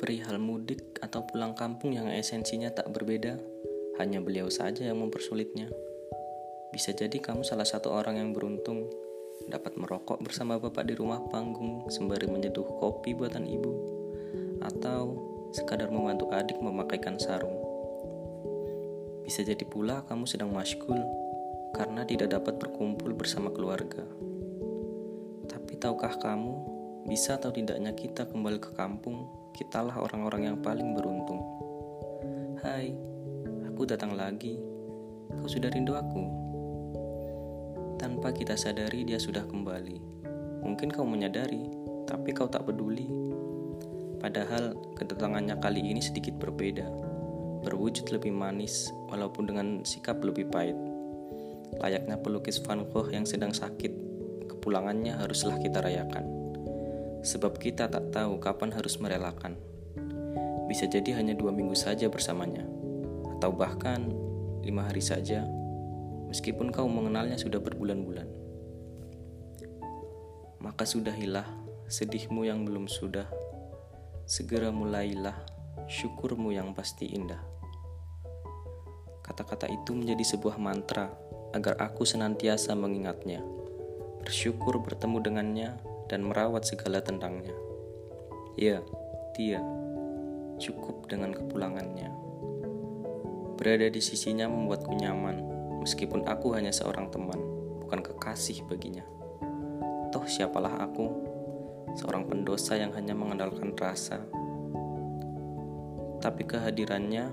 Perihal mudik atau pulang kampung yang esensinya tak berbeda, hanya beliau saja yang mempersulitnya. Bisa jadi kamu salah satu orang yang beruntung dapat merokok bersama bapak di rumah panggung sembari menyeduh kopi buatan ibu, atau sekadar membantu adik memakaikan sarung. Bisa jadi pula kamu sedang masyghul karena tidak dapat berkumpul bersama keluarga. Tapi tahukah kamu, bisa atau tidaknya kita kembali ke kampung kitalah orang-orang yang paling beruntung. Hai, aku datang lagi. Kau sudah rindu aku? Tanpa kita sadari dia sudah kembali. Mungkin kau menyadari, tapi kau tak peduli. Padahal kedatangannya kali ini sedikit berbeda. Berwujud lebih manis, walaupun dengan sikap lebih pahit. Layaknya pelukis Van Gogh yang sedang sakit, kepulangannya haruslah kita rayakan sebab kita tak tahu kapan harus merelakan. Bisa jadi hanya dua minggu saja bersamanya, atau bahkan lima hari saja, meskipun kau mengenalnya sudah berbulan-bulan. Maka sudahilah sedihmu yang belum sudah, segera mulailah syukurmu yang pasti indah. Kata-kata itu menjadi sebuah mantra agar aku senantiasa mengingatnya, bersyukur bertemu dengannya, dan merawat segala tentangnya. Ya, dia cukup dengan kepulangannya. Berada di sisinya membuatku nyaman, meskipun aku hanya seorang teman, bukan kekasih baginya. Toh siapalah aku, seorang pendosa yang hanya mengandalkan rasa. Tapi kehadirannya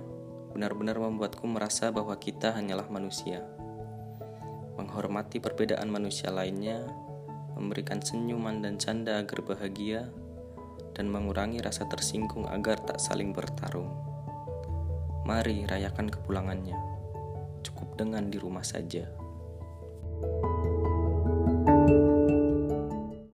benar-benar membuatku merasa bahwa kita hanyalah manusia. Menghormati perbedaan manusia lainnya memberikan senyuman dan canda agar bahagia, dan mengurangi rasa tersinggung agar tak saling bertarung. Mari rayakan kepulangannya, cukup dengan di rumah saja.